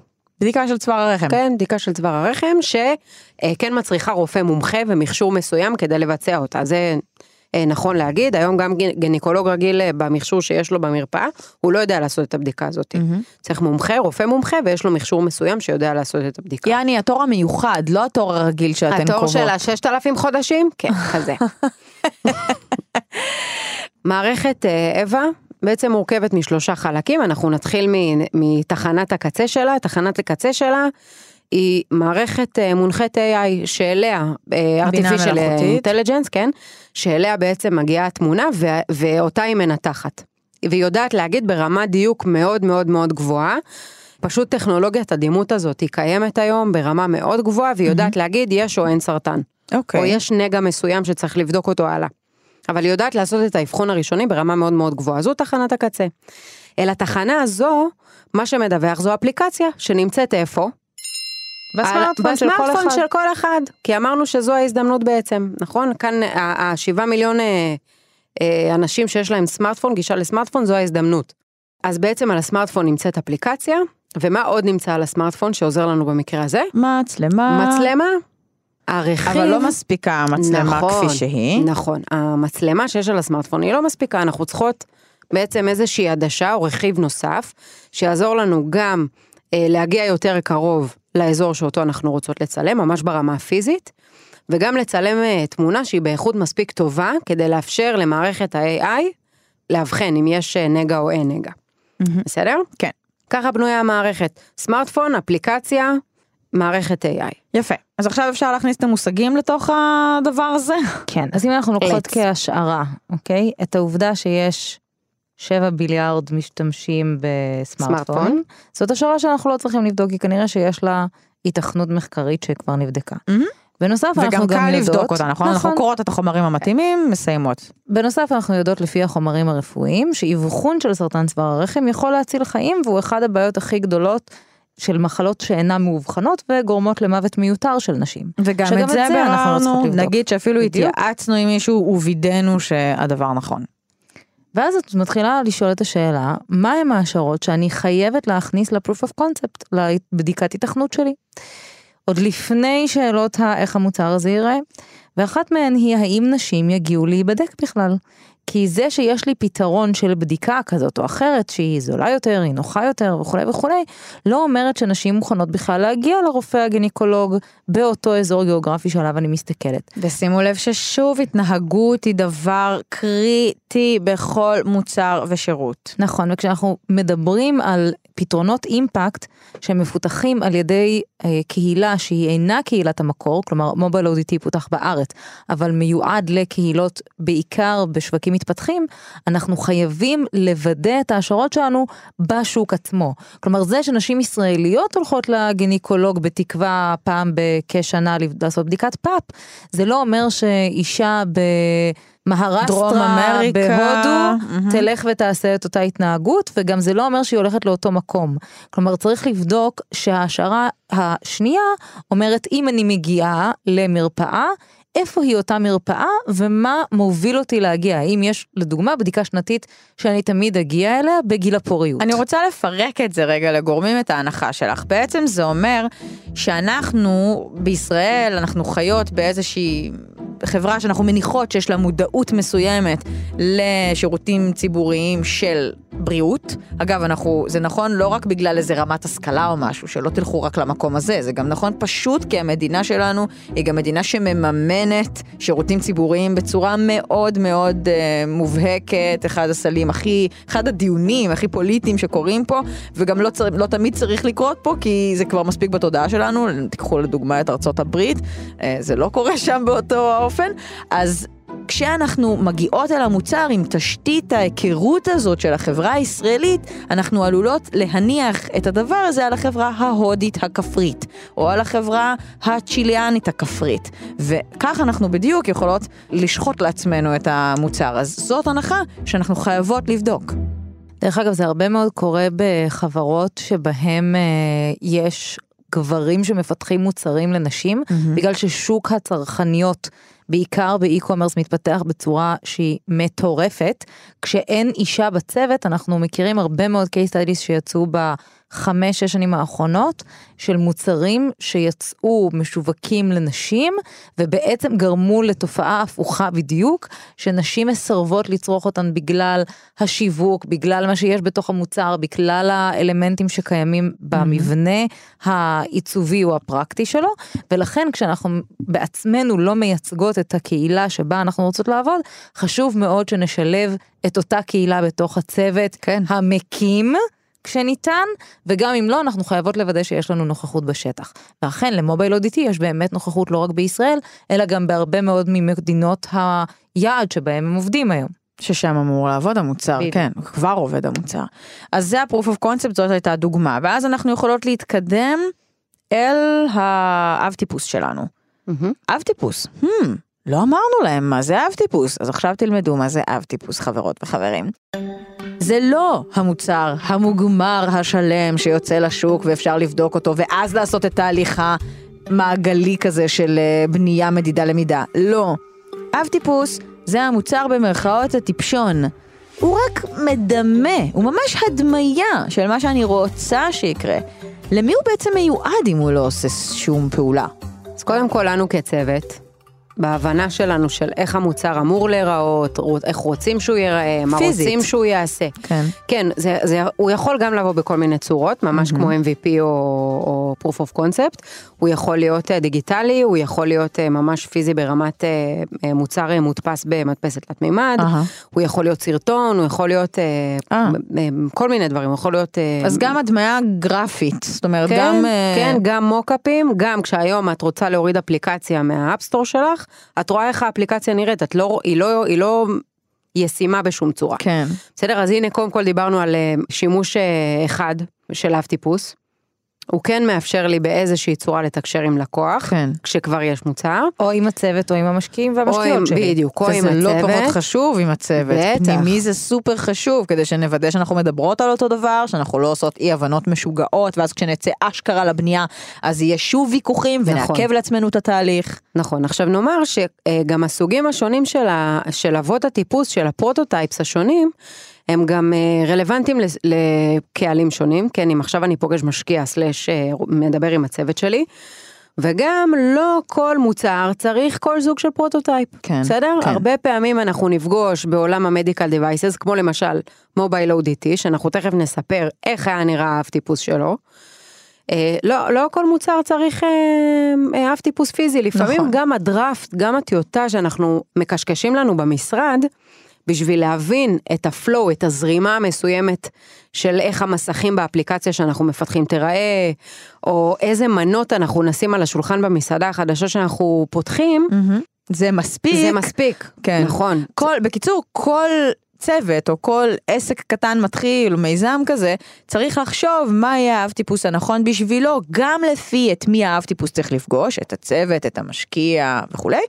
[SPEAKER 2] בדיקה של צוואר הרחם.
[SPEAKER 4] כן, בדיקה של צוואר הרחם, שכן מצריכה רופא מומחה ומכשור מסוים כדי לבצע אותה. זה אה, נכון להגיד, היום גם גניקולוג רגיל אה, במכשור שיש לו במרפאה, הוא לא יודע לעשות את הבדיקה הזאת. Mm-hmm. צריך מומחה, רופא מומחה, ויש לו מכשור מסוים שיודע לעשות את הבדיקה.
[SPEAKER 2] יעני, התור המיוחד, לא התור הרגיל שאתן קובעות.
[SPEAKER 4] התור של הששת אלפים חודשים? כן, כזה. (laughs) מערכת אווה בעצם מורכבת משלושה חלקים, אנחנו נתחיל מתחנת הקצה שלה, תחנת הקצה שלה היא מערכת אה, מונחת AI שאליה, אה, artificial intelligence, כן, שאליה בעצם מגיעה התמונה ו- ואותה היא מנתחת. והיא יודעת להגיד ברמת דיוק מאוד מאוד מאוד גבוהה. פשוט טכנולוגיית הדימות הזאת היא קיימת היום ברמה מאוד גבוהה והיא יודעת mm-hmm. להגיד יש או אין סרטן.
[SPEAKER 2] אוקיי.
[SPEAKER 4] Okay. או יש נגע מסוים שצריך לבדוק אותו הלאה. אבל היא יודעת לעשות את האבחון הראשוני ברמה מאוד מאוד גבוהה, זו תחנת הקצה. אלא תחנה הזו, מה שמדווח זו אפליקציה שנמצאת איפה?
[SPEAKER 3] בסמארטפון
[SPEAKER 4] על-
[SPEAKER 3] של כל אחד.
[SPEAKER 4] של כל אחד, כי אמרנו שזו ההזדמנות בעצם, נכון? כאן השבעה מיליון אה, אה, אנשים שיש להם סמארטפון, גישה לסמארטפון, זו ההזדמנות. אז בעצם על הסמארטפון נמצאת אפליקציה, ומה עוד נמצא על הסמארטפון שעוזר לנו במקרה הזה?
[SPEAKER 2] מצלמה.
[SPEAKER 4] מצלמה, הרכיב...
[SPEAKER 2] אבל לא מספיקה המצלמה
[SPEAKER 4] נכון,
[SPEAKER 2] כפי שהיא.
[SPEAKER 4] נכון, המצלמה שיש על הסמארטפון היא לא מספיקה, אנחנו צריכות בעצם איזושהי עדשה או רכיב נוסף, שיעזור לנו גם אה, להגיע יותר קרוב לאזור שאותו אנחנו רוצות לצלם, ממש ברמה הפיזית, וגם לצלם אה, תמונה שהיא באיכות מספיק טובה, כדי לאפשר למערכת ה-AI לאבחן אם יש אה, נגע או אין נגע.
[SPEAKER 2] מהמם.
[SPEAKER 4] בסדר?
[SPEAKER 2] כן.
[SPEAKER 4] ככה בנויה המערכת. סמארטפון, אפליקציה, מערכת AI.
[SPEAKER 2] יפה. אז עכשיו אפשר להכניס את המושגים לתוך הדבר הזה?
[SPEAKER 3] כן, אז אם אנחנו לוקחות. כהשערה, אוקיי? את העובדה שיש 7 ביליארד משתמשים בסמארטפון,
[SPEAKER 4] סמארטפון.
[SPEAKER 3] זאת השערה שאנחנו לא צריכים לבדוק, כי כנראה שיש לה היתכנות מחקרית שכבר נבדקה.
[SPEAKER 2] מהמם.
[SPEAKER 3] בנוסף, אנחנו
[SPEAKER 2] וגם
[SPEAKER 3] גם
[SPEAKER 2] קל
[SPEAKER 3] יודעות,
[SPEAKER 2] לבדוק אותה, נכון? אנחנו קוראות את החומרים המתאימים, מסיימות.
[SPEAKER 3] בנוסף אנחנו יודעות לפי החומרים הרפואיים שאבחון של סרטן צוואר הרחם יכול להציל חיים והוא אחד הבעיות הכי גדולות של מחלות שאינן מאובחנות וגורמות למוות מיותר של נשים.
[SPEAKER 2] וגם את זה
[SPEAKER 3] זה אנחנו לא.
[SPEAKER 2] נגיד שאפילו
[SPEAKER 3] בדיוק.
[SPEAKER 2] התייעצנו עם מישהו ווידאנו שהדבר נכון.
[SPEAKER 3] ואז את מתחילה לשאול את השאלה, מה הם ההשערות שאני חייבת להכניס ל-proof of concept, לבדיקת התכנות שלי? עוד לפני שאלות האיך המוצר הזה ייראה, ואחת מהן היא האם נשים יגיעו להיבדק בכלל. כי זה שיש לי פתרון של בדיקה כזאת או אחרת, שהיא זולה יותר, היא נוחה יותר וכולי וכולי, לא אומרת שנשים מוכנות בכלל להגיע לרופא הגינקולוג באותו אזור גיאוגרפי שעליו אני מסתכלת.
[SPEAKER 2] ושימו לב ששוב התנהגות היא דבר קריטי בכל מוצר ושירות.
[SPEAKER 3] נכון, וכשאנחנו מדברים על פתרונות אימפקט שמפותחים על ידי אה, קהילה שהיא אינה קהילת המקור, כלומר מובייל אודיטי פותח בארץ, אבל מיועד לקהילות בעיקר בשווקים מתפתחים, אנחנו חייבים לוודא את ההשערות שלנו בשוק עצמו. כלומר זה שנשים ישראליות הולכות לגינקולוג בתקווה פעם בכשנה לעשות בדיקת פאפ, זה לא אומר שאישה ב... מהרסטרה בהודו
[SPEAKER 2] מהמם.
[SPEAKER 3] תלך ותעשה את אותה התנהגות וגם זה לא אומר שהיא הולכת לאותו מקום. כלומר צריך לבדוק שההשערה השנייה אומרת אם אני מגיעה למרפאה איפה היא אותה מרפאה ומה מוביל אותי להגיע האם יש לדוגמה בדיקה שנתית שאני תמיד אגיע אליה בגיל הפוריות.
[SPEAKER 2] אני רוצה לפרק את זה רגע לגורמים את ההנחה שלך. בעצם זה אומר שאנחנו בישראל, אנחנו חיות באיזושהי חברה שאנחנו מניחות שיש לה מודעות מסוימת לשירותים ציבוריים של בריאות. אגב, אנחנו, זה נכון לא רק בגלל איזה רמת השכלה או משהו, שלא תלכו רק למקום הזה, זה גם נכון פשוט כי המדינה שלנו היא גם מדינה שמממנת שירותים ציבוריים בצורה מאוד מאוד אה, מובהקת, אחד הסלים הכי, אחד הדיונים הכי פוליטיים שקורים פה, וגם לא, צר, לא תמיד צריך לקרות פה, כי זה כבר מספיק בתודעה שלנו, תיקחו לדוגמה את ארצות הברית, אה, זה לא קורה שם באותו האופן, אז כשאנחנו מגיעות אל המוצר עם תשתית ההיכרות הזאת של החברה הישראלית, אנחנו עלולות להניח את הדבר הזה על החברה ההודית הכפרית, או על החברה הצ'יליאנית הכפרית. וכך אנחנו בדיוק יכולות לשחוט לעצמנו את המוצר. אז זאת הנחה שאנחנו חייבות לבדוק.
[SPEAKER 3] דרך אגב זה הרבה מאוד קורה בחברות שבהם אה, יש גברים שמפתחים מוצרים לנשים בגלל ששוק הצרכניות בעיקר באי-קומרס מתפתח בצורה שהיא מטורפת. כשאין אישה בצוות, אנחנו מכירים הרבה מאוד case studies שיצאו בחמש, שש שנים האחרונות, של מוצרים שיצאו משווקים לנשים, ובעצם גרמו לתופעה הפוכה בדיוק, שנשים מסרבות לצרוך אותן בגלל השיווק, בגלל מה שיש בתוך המוצר, בגלל האלמנטים שקיימים במבנה העיצובי או הפרקטי שלו, ולכן כשאנחנו בעצמנו לא מייצגות את הקהילה שבה אנחנו רוצות לעבוד, חשוב מאוד שנשלב את אותה קהילה בתוך הצוות
[SPEAKER 2] כן.
[SPEAKER 3] המקים. כשניתן, וגם אם לא, אנחנו חייבות לוודא שיש לנו נוכחות בשטח. ואכן, למובייל אודיטי יש באמת נוכחות לא רק בישראל, אלא גם בהרבה מאוד ממדינות היעד שבהם הם עובדים היום.
[SPEAKER 2] ששם אמור לעבוד המוצר,
[SPEAKER 3] בדיוק.
[SPEAKER 2] כן, כבר עובד המוצר. אז זה ה-proof of concept, זאת הייתה הדוגמה, ואז אנחנו יכולות להתקדם אל האב טיפוס שלנו.
[SPEAKER 4] מהמם.
[SPEAKER 2] אב טיפוס, hmm, לא אמרנו להם מה זה אב טיפוס, אז עכשיו תלמדו מה זה אב טיפוס חברות וחברים. זה לא המוצר המוגמר השלם שיוצא לשוק ואפשר לבדוק אותו ואז לעשות את תהליך המעגלי כזה של אה, בנייה, מדידה, למידה. לא. אב טיפוס זה המוצר במרכאות הטיפשון. הוא רק מדמה, הוא ממש הדמיה של מה שאני רוצה שיקרה. למי הוא בעצם מיועד אם הוא לא עושה שום פעולה?
[SPEAKER 4] אז קודם כל לנו כצוות, בהבנה שלנו של איך המוצר אמור להיראות, איך רוצים שהוא ייראה, מה
[SPEAKER 2] פיזית.
[SPEAKER 4] רוצים שהוא יעשה.
[SPEAKER 2] כן.
[SPEAKER 4] כן, זה, זה, הוא יכול גם לבוא בכל מיני צורות, ממש mm-hmm. כמו MVP או, או Proof of Concept. הוא יכול להיות אה, דיגיטלי, הוא יכול להיות אה, ממש פיזי ברמת אה, מוצר מודפס במדפסת תלת מימד,
[SPEAKER 2] אהה.
[SPEAKER 4] הוא יכול להיות סרטון, הוא יכול להיות
[SPEAKER 2] אה.
[SPEAKER 4] כל מיני דברים, הוא יכול להיות...
[SPEAKER 2] אז גם הדמיה גרפית, זאת אומרת
[SPEAKER 4] כן,
[SPEAKER 2] גם...
[SPEAKER 4] כן, גם מוקאפים, גם כשהיום את רוצה להוריד אפליקציה מה App Store שלך, את רואה איך האפליקציה נראית, את לא, היא לא, היא לא ישימה בשום צורה.
[SPEAKER 2] כן.
[SPEAKER 4] בסדר, אז הנה קודם כל דיברנו על אה, שימוש אה, אחד של אב טיפוס. הוא כן מאפשר לי באיזושהי צורה לתקשר עם לקוח,
[SPEAKER 2] כן.
[SPEAKER 4] כשכבר יש מוצר.
[SPEAKER 3] או עם הצוות או עם המשקיעים והמשקיעות שלי.
[SPEAKER 4] בדיוק, או עם
[SPEAKER 2] וזה לא פחות
[SPEAKER 4] הצוות.
[SPEAKER 2] חשוב עם הצוות.
[SPEAKER 4] בטח.
[SPEAKER 2] פנימי זה סופר חשוב, כדי שנוודא שאנחנו מדברות על אותו דבר, שאנחנו לא עושות אי הבנות משוגעות, ואז כשנצא אשכרה לבנייה, אז יהיה שוב ויכוחים,
[SPEAKER 4] נכון.
[SPEAKER 2] ונעכב לעצמנו את התהליך.
[SPEAKER 4] נכון, עכשיו נאמר שגם הסוגים השונים של, ה, של אבות הטיפוס, של ה prototypes השונים, הם גם אה, רלוונטיים לקהלים שונים, כן, אם עכשיו אני פוגש משקיע slash אה, מדבר עם הצוות שלי, וגם לא כל מוצר צריך כל סוג של prototype,
[SPEAKER 2] כן,
[SPEAKER 4] בסדר?
[SPEAKER 2] כן.
[SPEAKER 4] הרבה פעמים אנחנו נפגוש בעולם ה medical devices, כמו למשל MobileODT, שאנחנו תכף נספר איך היה נראה האב טיפוס שלו. אה, לא, לא כל מוצר צריך אה, אה, אב טיפוס פיזי, לפעמים
[SPEAKER 2] נכון.
[SPEAKER 4] גם הדראפט, גם הטיוטה שאנחנו מקשקשים לנו במשרד, בשביל להבין את הפלואו, את הזרימה המסוימת של איך המסכים באפליקציה שאנחנו מפתחים תיראה, או איזה מנות אנחנו נשים על השולחן במסעדה החדשה שאנחנו פותחים,
[SPEAKER 2] זה מספיק.
[SPEAKER 4] זה מספיק.
[SPEAKER 2] כן.
[SPEAKER 4] נכון.
[SPEAKER 2] כל, בקיצור, כל צוות או כל עסק קטן מתחיל, מיזם כזה, צריך לחשוב מה יהיה האב טיפוס הנכון בשבילו, גם לפי את מי האב טיפוס צריך לפגוש, את הצוות, את המשקיע וכולי.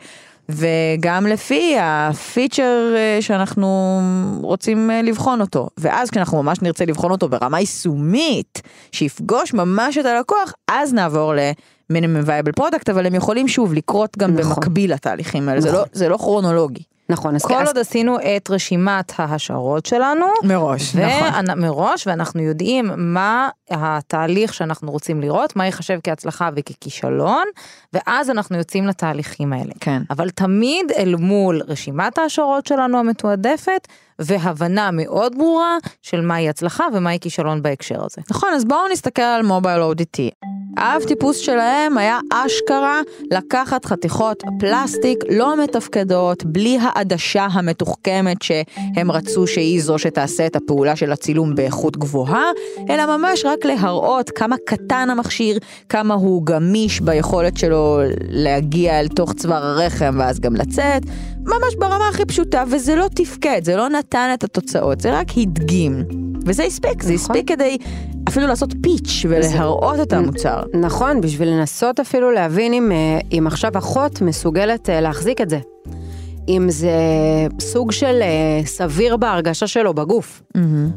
[SPEAKER 2] וגם לפי הפיצ'ר אה, שאנחנו רוצים אה, לבחון אותו. ואז כשאנחנו ממש נרצה לבחון אותו ברמה יישומית, שיפגוש ממש את הלקוח, אז נעבור ל-minimum viable product, אבל הם יכולים שוב לקרות גם
[SPEAKER 4] נכון.
[SPEAKER 2] במקביל לתהליכים האלה, זה
[SPEAKER 4] נכון.
[SPEAKER 2] לא- זה לא כרונולוגי.
[SPEAKER 4] נכון, אז
[SPEAKER 3] כל
[SPEAKER 4] אז-
[SPEAKER 3] עוד עשינו את רשימת ההשערות שלנו,
[SPEAKER 2] מראש, נכון.
[SPEAKER 3] ומראש, ואנחנו יודעים מה התהליך שאנחנו רוצים לראות, מה ייחשב כהצלחה וככישלון, ואז אנחנו יוצאים לתהליכים האלה.
[SPEAKER 2] כן.
[SPEAKER 3] אבל תמיד אל מול רשימת ההשערות שלנו המתועדפת, והבנה מאוד ברורה של מהי הצלחה ומהי כישלון בהקשר הזה.
[SPEAKER 2] נכון, אז בואו נסתכל על מובייל ODT. האב טיפוס שלהם היה אשכרה לקחת חתיכות פלסטיק לא מתפקדות, בלי העדשה המתוחכמת שהם רצו שהיא זו שתעשה את הפעולה של הצילום באיכות גבוהה, אלא ממש רק להראות כמה קטן המכשיר, כמה הוא גמיש ביכולת שלו להגיע אל תוך צוואר הרחם ואז גם לצאת, ממש ברמה הכי פשוטה, וזה לא תפקד, זה לא נתן את התוצאות, זה רק הדגים. וזה הספיק, זה
[SPEAKER 4] נכון.
[SPEAKER 2] הספיק כדי אפילו לעשות פיץ' ולהראות את המוצר.
[SPEAKER 4] נכון, בשביל לנסות אפילו להבין אם, אה, אם עכשיו אחות מסוגלת אה, להחזיק את זה. אם זה סוג של אה, סביר בהרגשה שלו בגוף.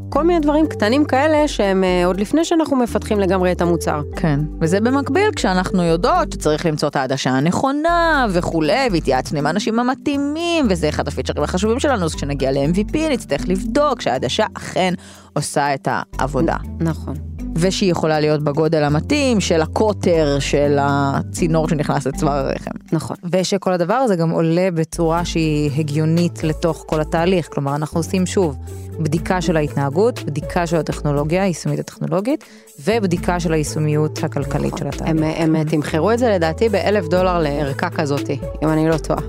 [SPEAKER 4] כל מיני דברים קטנים כאלה שהם אה, עוד לפני שאנחנו מפתחים לגמרי את המוצר.
[SPEAKER 2] כן, וזה במקביל כשאנחנו יודעות שצריך למצוא את העדשה הנכונה וכולי, והתייעצנו עם האנשים המתאימים, וזה אחד הפיצ'רים החשובים שלנו, אז כשנגיע ל-MVP נצטרך לבדוק שהעדשה אכן עושה את העבודה.
[SPEAKER 4] נכון.
[SPEAKER 2] ושהיא יכולה להיות בגודל המתאים של הקוטר של הצינור שנכנס לצוואר הרחם.
[SPEAKER 4] נכון.
[SPEAKER 3] ושכל הדבר הזה גם עולה בצורה שהיא הגיונית לתוך כל התהליך. כלומר, אנחנו עושים שוב בדיקה של ההתנהגות, בדיקה של הטכנולוגיה, היישומית הטכנולוגית, ובדיקה של היישומיות הכלכלית של התהליך.
[SPEAKER 4] הם, הם תמחרו את זה לדעתי באלף דולר לערכה כזאתי, אם אני לא טועה.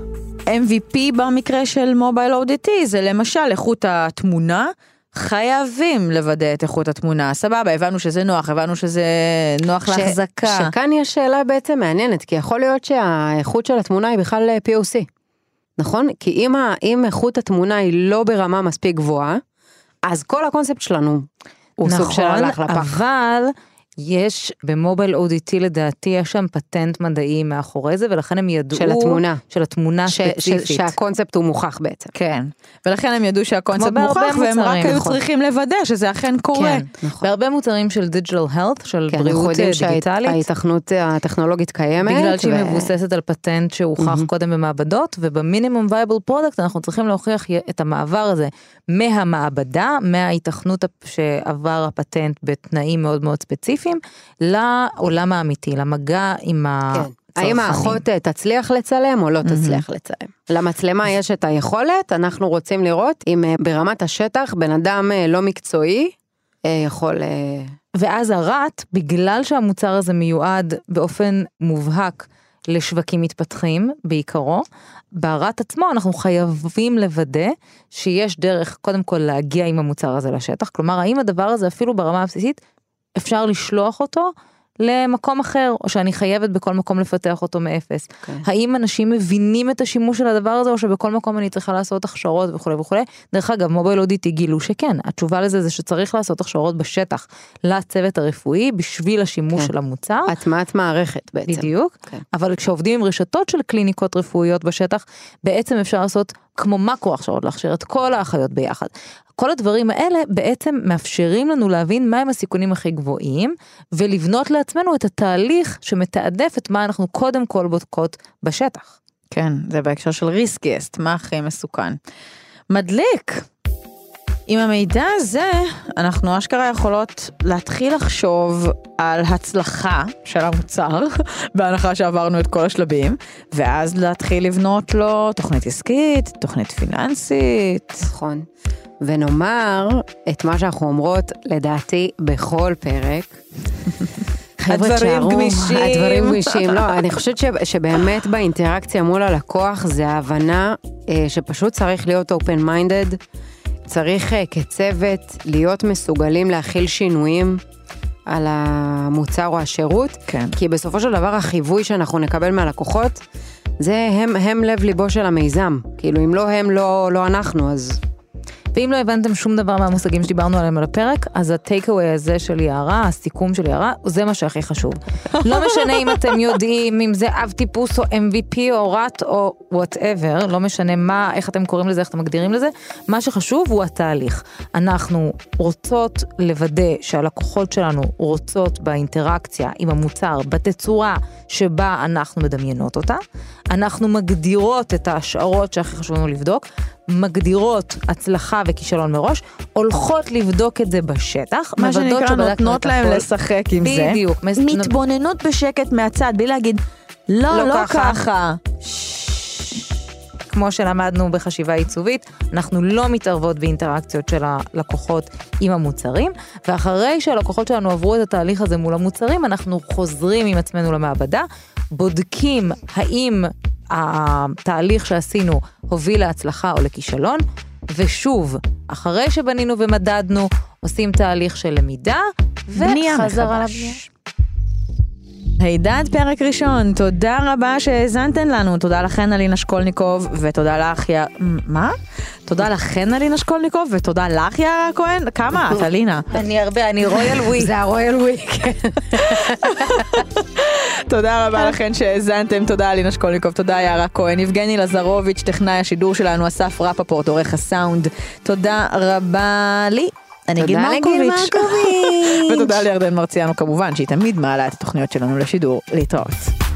[SPEAKER 2] MVP במקרה של מובייל ODT זה למשל איכות התמונה. חייבים לוודא את איכות התמונה, סבבה, הבנו שזה נוח, הבנו שזה נוח
[SPEAKER 4] ש-
[SPEAKER 2] להחזקה.
[SPEAKER 4] שכאן יש שאלה בעצם מעניינת, כי יכול להיות שהאיכות של התמונה היא בכלל אה, POC. נכון? כי אם, ה- אם איכות התמונה היא לא ברמה מספיק גבוהה, אז כל הקונספט שלנו הוא סוג של הלך לפח.
[SPEAKER 3] נכון, אבל יש ב MobileODT לדעתי, יש שם פטנט מדעי מאחורי זה, ולכן הם ידעו...
[SPEAKER 4] של התמונה.
[SPEAKER 3] של התמונה
[SPEAKER 4] ש-
[SPEAKER 3] ספציפית.
[SPEAKER 4] ש- שהקונספט הוא מוכח בעצם.
[SPEAKER 2] כן, ולכן הם ידעו שהקונספט מוכח, והם רק
[SPEAKER 3] מוצרים,
[SPEAKER 2] היו
[SPEAKER 3] נכון.
[SPEAKER 2] צריכים לוודא שזה אכן קורה.
[SPEAKER 3] כן,
[SPEAKER 4] נכון.
[SPEAKER 3] בהרבה מוצרים של digital health, של
[SPEAKER 4] כן, אנחנו
[SPEAKER 3] בריאות
[SPEAKER 4] יודעים
[SPEAKER 3] אה, דיגיטלית.
[SPEAKER 4] שההיתכנות הטכנולוגית קיימת.
[SPEAKER 3] בגלל שהיא
[SPEAKER 4] ו-
[SPEAKER 3] מבוססת על פטנט שהוכח קודם במעבדות, וב minimum viable product אנחנו צריכים להוכיח את המעבר הזה מהמעבדה, מההיתכנות שעבר הפטנט בתנאים מאוד מאוד ספציפיים, לעולם האמיתי, למגע עם הצרכנים.
[SPEAKER 4] כן. האם האחות אה, תצליח לצלם או לא תצליח לצלם? למצלמה יש את היכולת, אנחנו רוצים לראות אם אה, ברמת השטח בן אדם אה, לא מקצועי יכול...
[SPEAKER 3] ואז הרט, בגלל שהמוצר הזה מיועד באופן מובהק לשווקים מתפתחים בעיקרו, ברט עצמו אנחנו חייבים לוודא שיש דרך קודם כל להגיע עם המוצר הזה לשטח, כלומר האם הדבר הזה אפילו ברמה הבסיסית אפשר לשלוח אותו למקום אחר, או שאני חייבת בכל מקום לפתח אותו מאפס.
[SPEAKER 4] כן.
[SPEAKER 3] האם אנשים מבינים את השימוש של הדבר הזה, או שבכל מקום אני צריכה לעשות הכשרות וכולי וכולי. דרך אגב, מובייל אודיטי גילו שכן, התשובה לזה זה שצריך לעשות הכשרות בשטח לצוות הרפואי בשביל השימוש
[SPEAKER 4] כן.
[SPEAKER 3] של המוצר.
[SPEAKER 4] הטמעת מערכת בעצם.
[SPEAKER 3] בדיוק,
[SPEAKER 4] כן.
[SPEAKER 3] אבל כשעובדים עם רשתות של קליניקות רפואיות בשטח, בעצם אפשר לעשות כמו מקרו הכשרות, להכשיר את כל האחיות ביחד. כל הדברים האלה בעצם מאפשרים לנו להבין מהם הסיכונים הכי גבוהים, ולבנות לעצמנו את התהליך שמתעדף את מה אנחנו קודם כל בודקות בשטח.
[SPEAKER 2] כן, זה בהקשר של ריסקיסט, מה הכי מסוכן. מדליק. עם המידע הזה, אנחנו אשכרה יכולות להתחיל לחשוב על הצלחה של המוצר, (laughs) בהנחה שעברנו את כל השלבים, ואז להתחיל לבנות לו תוכנית עסקית, תוכנית פיננסית.
[SPEAKER 4] נכון. ונאמר את מה שאנחנו אומרות, לדעתי, בכל פרק. (laughs) חבר'ה,
[SPEAKER 2] הדברים
[SPEAKER 4] תשארו,
[SPEAKER 2] גמישים.
[SPEAKER 4] הדברים (laughs) גמישים. לא, אני חושבת ש, שבאמת באינטראקציה מול הלקוח זה ההבנה אה, שפשוט צריך להיות open minded, צריך אה, כצוות להיות מסוגלים להכיל שינויים על המוצר או השירות,
[SPEAKER 2] כן.
[SPEAKER 4] כי בסופו של דבר החיווי שאנחנו נקבל מהלקוחות, זה הם, הם לב ליבו של המיזם. כאילו, אם לא הם, לא, לא אנחנו, אז
[SPEAKER 3] ואם לא הבנתם שום דבר מהמושגים שדיברנו עליהם על הפרק, אז ה takeaway הזה של יערה, הסיכום של יערה, זה מה שהכי חשוב. לא משנה אם אתם יודעים אם זה אב טיפוס או MVP או RAT או whatever, לא משנה מה, איך אתם קוראים לזה, איך אתם מגדירים לזה, מה שחשוב הוא התהליך. אנחנו רוצות לוודא שהלקוחות שלנו רוצות באינטראקציה עם המוצר בתצורה שבה אנחנו מדמיינות אותה. אנחנו מגדירות את ההשערות שהכי חשוב לנו לבדוק, מגדירות הצלחה וכישלון מראש, הולכות לבדוק את זה בשטח,
[SPEAKER 2] מה שנקרא נותנות להם
[SPEAKER 3] הכל.
[SPEAKER 2] לשחק עם זה.
[SPEAKER 3] בדיוק. מס-
[SPEAKER 2] מתבוננות בשקט מהצד, בלי להגיד, לא,
[SPEAKER 3] לא
[SPEAKER 2] לא
[SPEAKER 3] ככה."
[SPEAKER 2] ככה.
[SPEAKER 3] כמו שלמדנו בחשיבה עיצובית, אנחנו לא מתערבות באינטראקציות של הלקוחות עם המוצרים, ואחרי שהלקוחות שלנו עברו את התהליך הזה מול המוצרים, אנחנו חוזרים עם עצמנו למעבדה, בודקים האם התהליך שעשינו הוביל להצלחה או לכישלון, ושוב, אחרי שבנינו ומדדנו, עושים תהליך של למידה, וחזרה. לבנייה.
[SPEAKER 2] הידד פרק ראשון, תודה רבה שהאזנתן לנו, תודה לכן אלינה שקולניקוב, ותודה לך יא... מה? תודה לכן אלינה שקולניקוב, ותודה לך יערה כהן, כמה את אלינה?
[SPEAKER 3] אני הרבה, אני רויאל וויק.
[SPEAKER 4] זה הרויאל וויק. (laughs)
[SPEAKER 2] תודה רבה לכן שהאזנתם, תודה אלינה שקולניקוב, תודה יערה כהן, יבגני לזרוביץ', טכנאי השידור שלנו, אסף רפפורט, עורך הסאונד, תודה רבה לי. אני גיל מרקוביץ'. (laughs)
[SPEAKER 4] מרקוביץ'.
[SPEAKER 2] ותודה לירדן מרציאנו כמובן, שהיא תמיד מעלה את התוכניות שלנו לשידור. להתראות.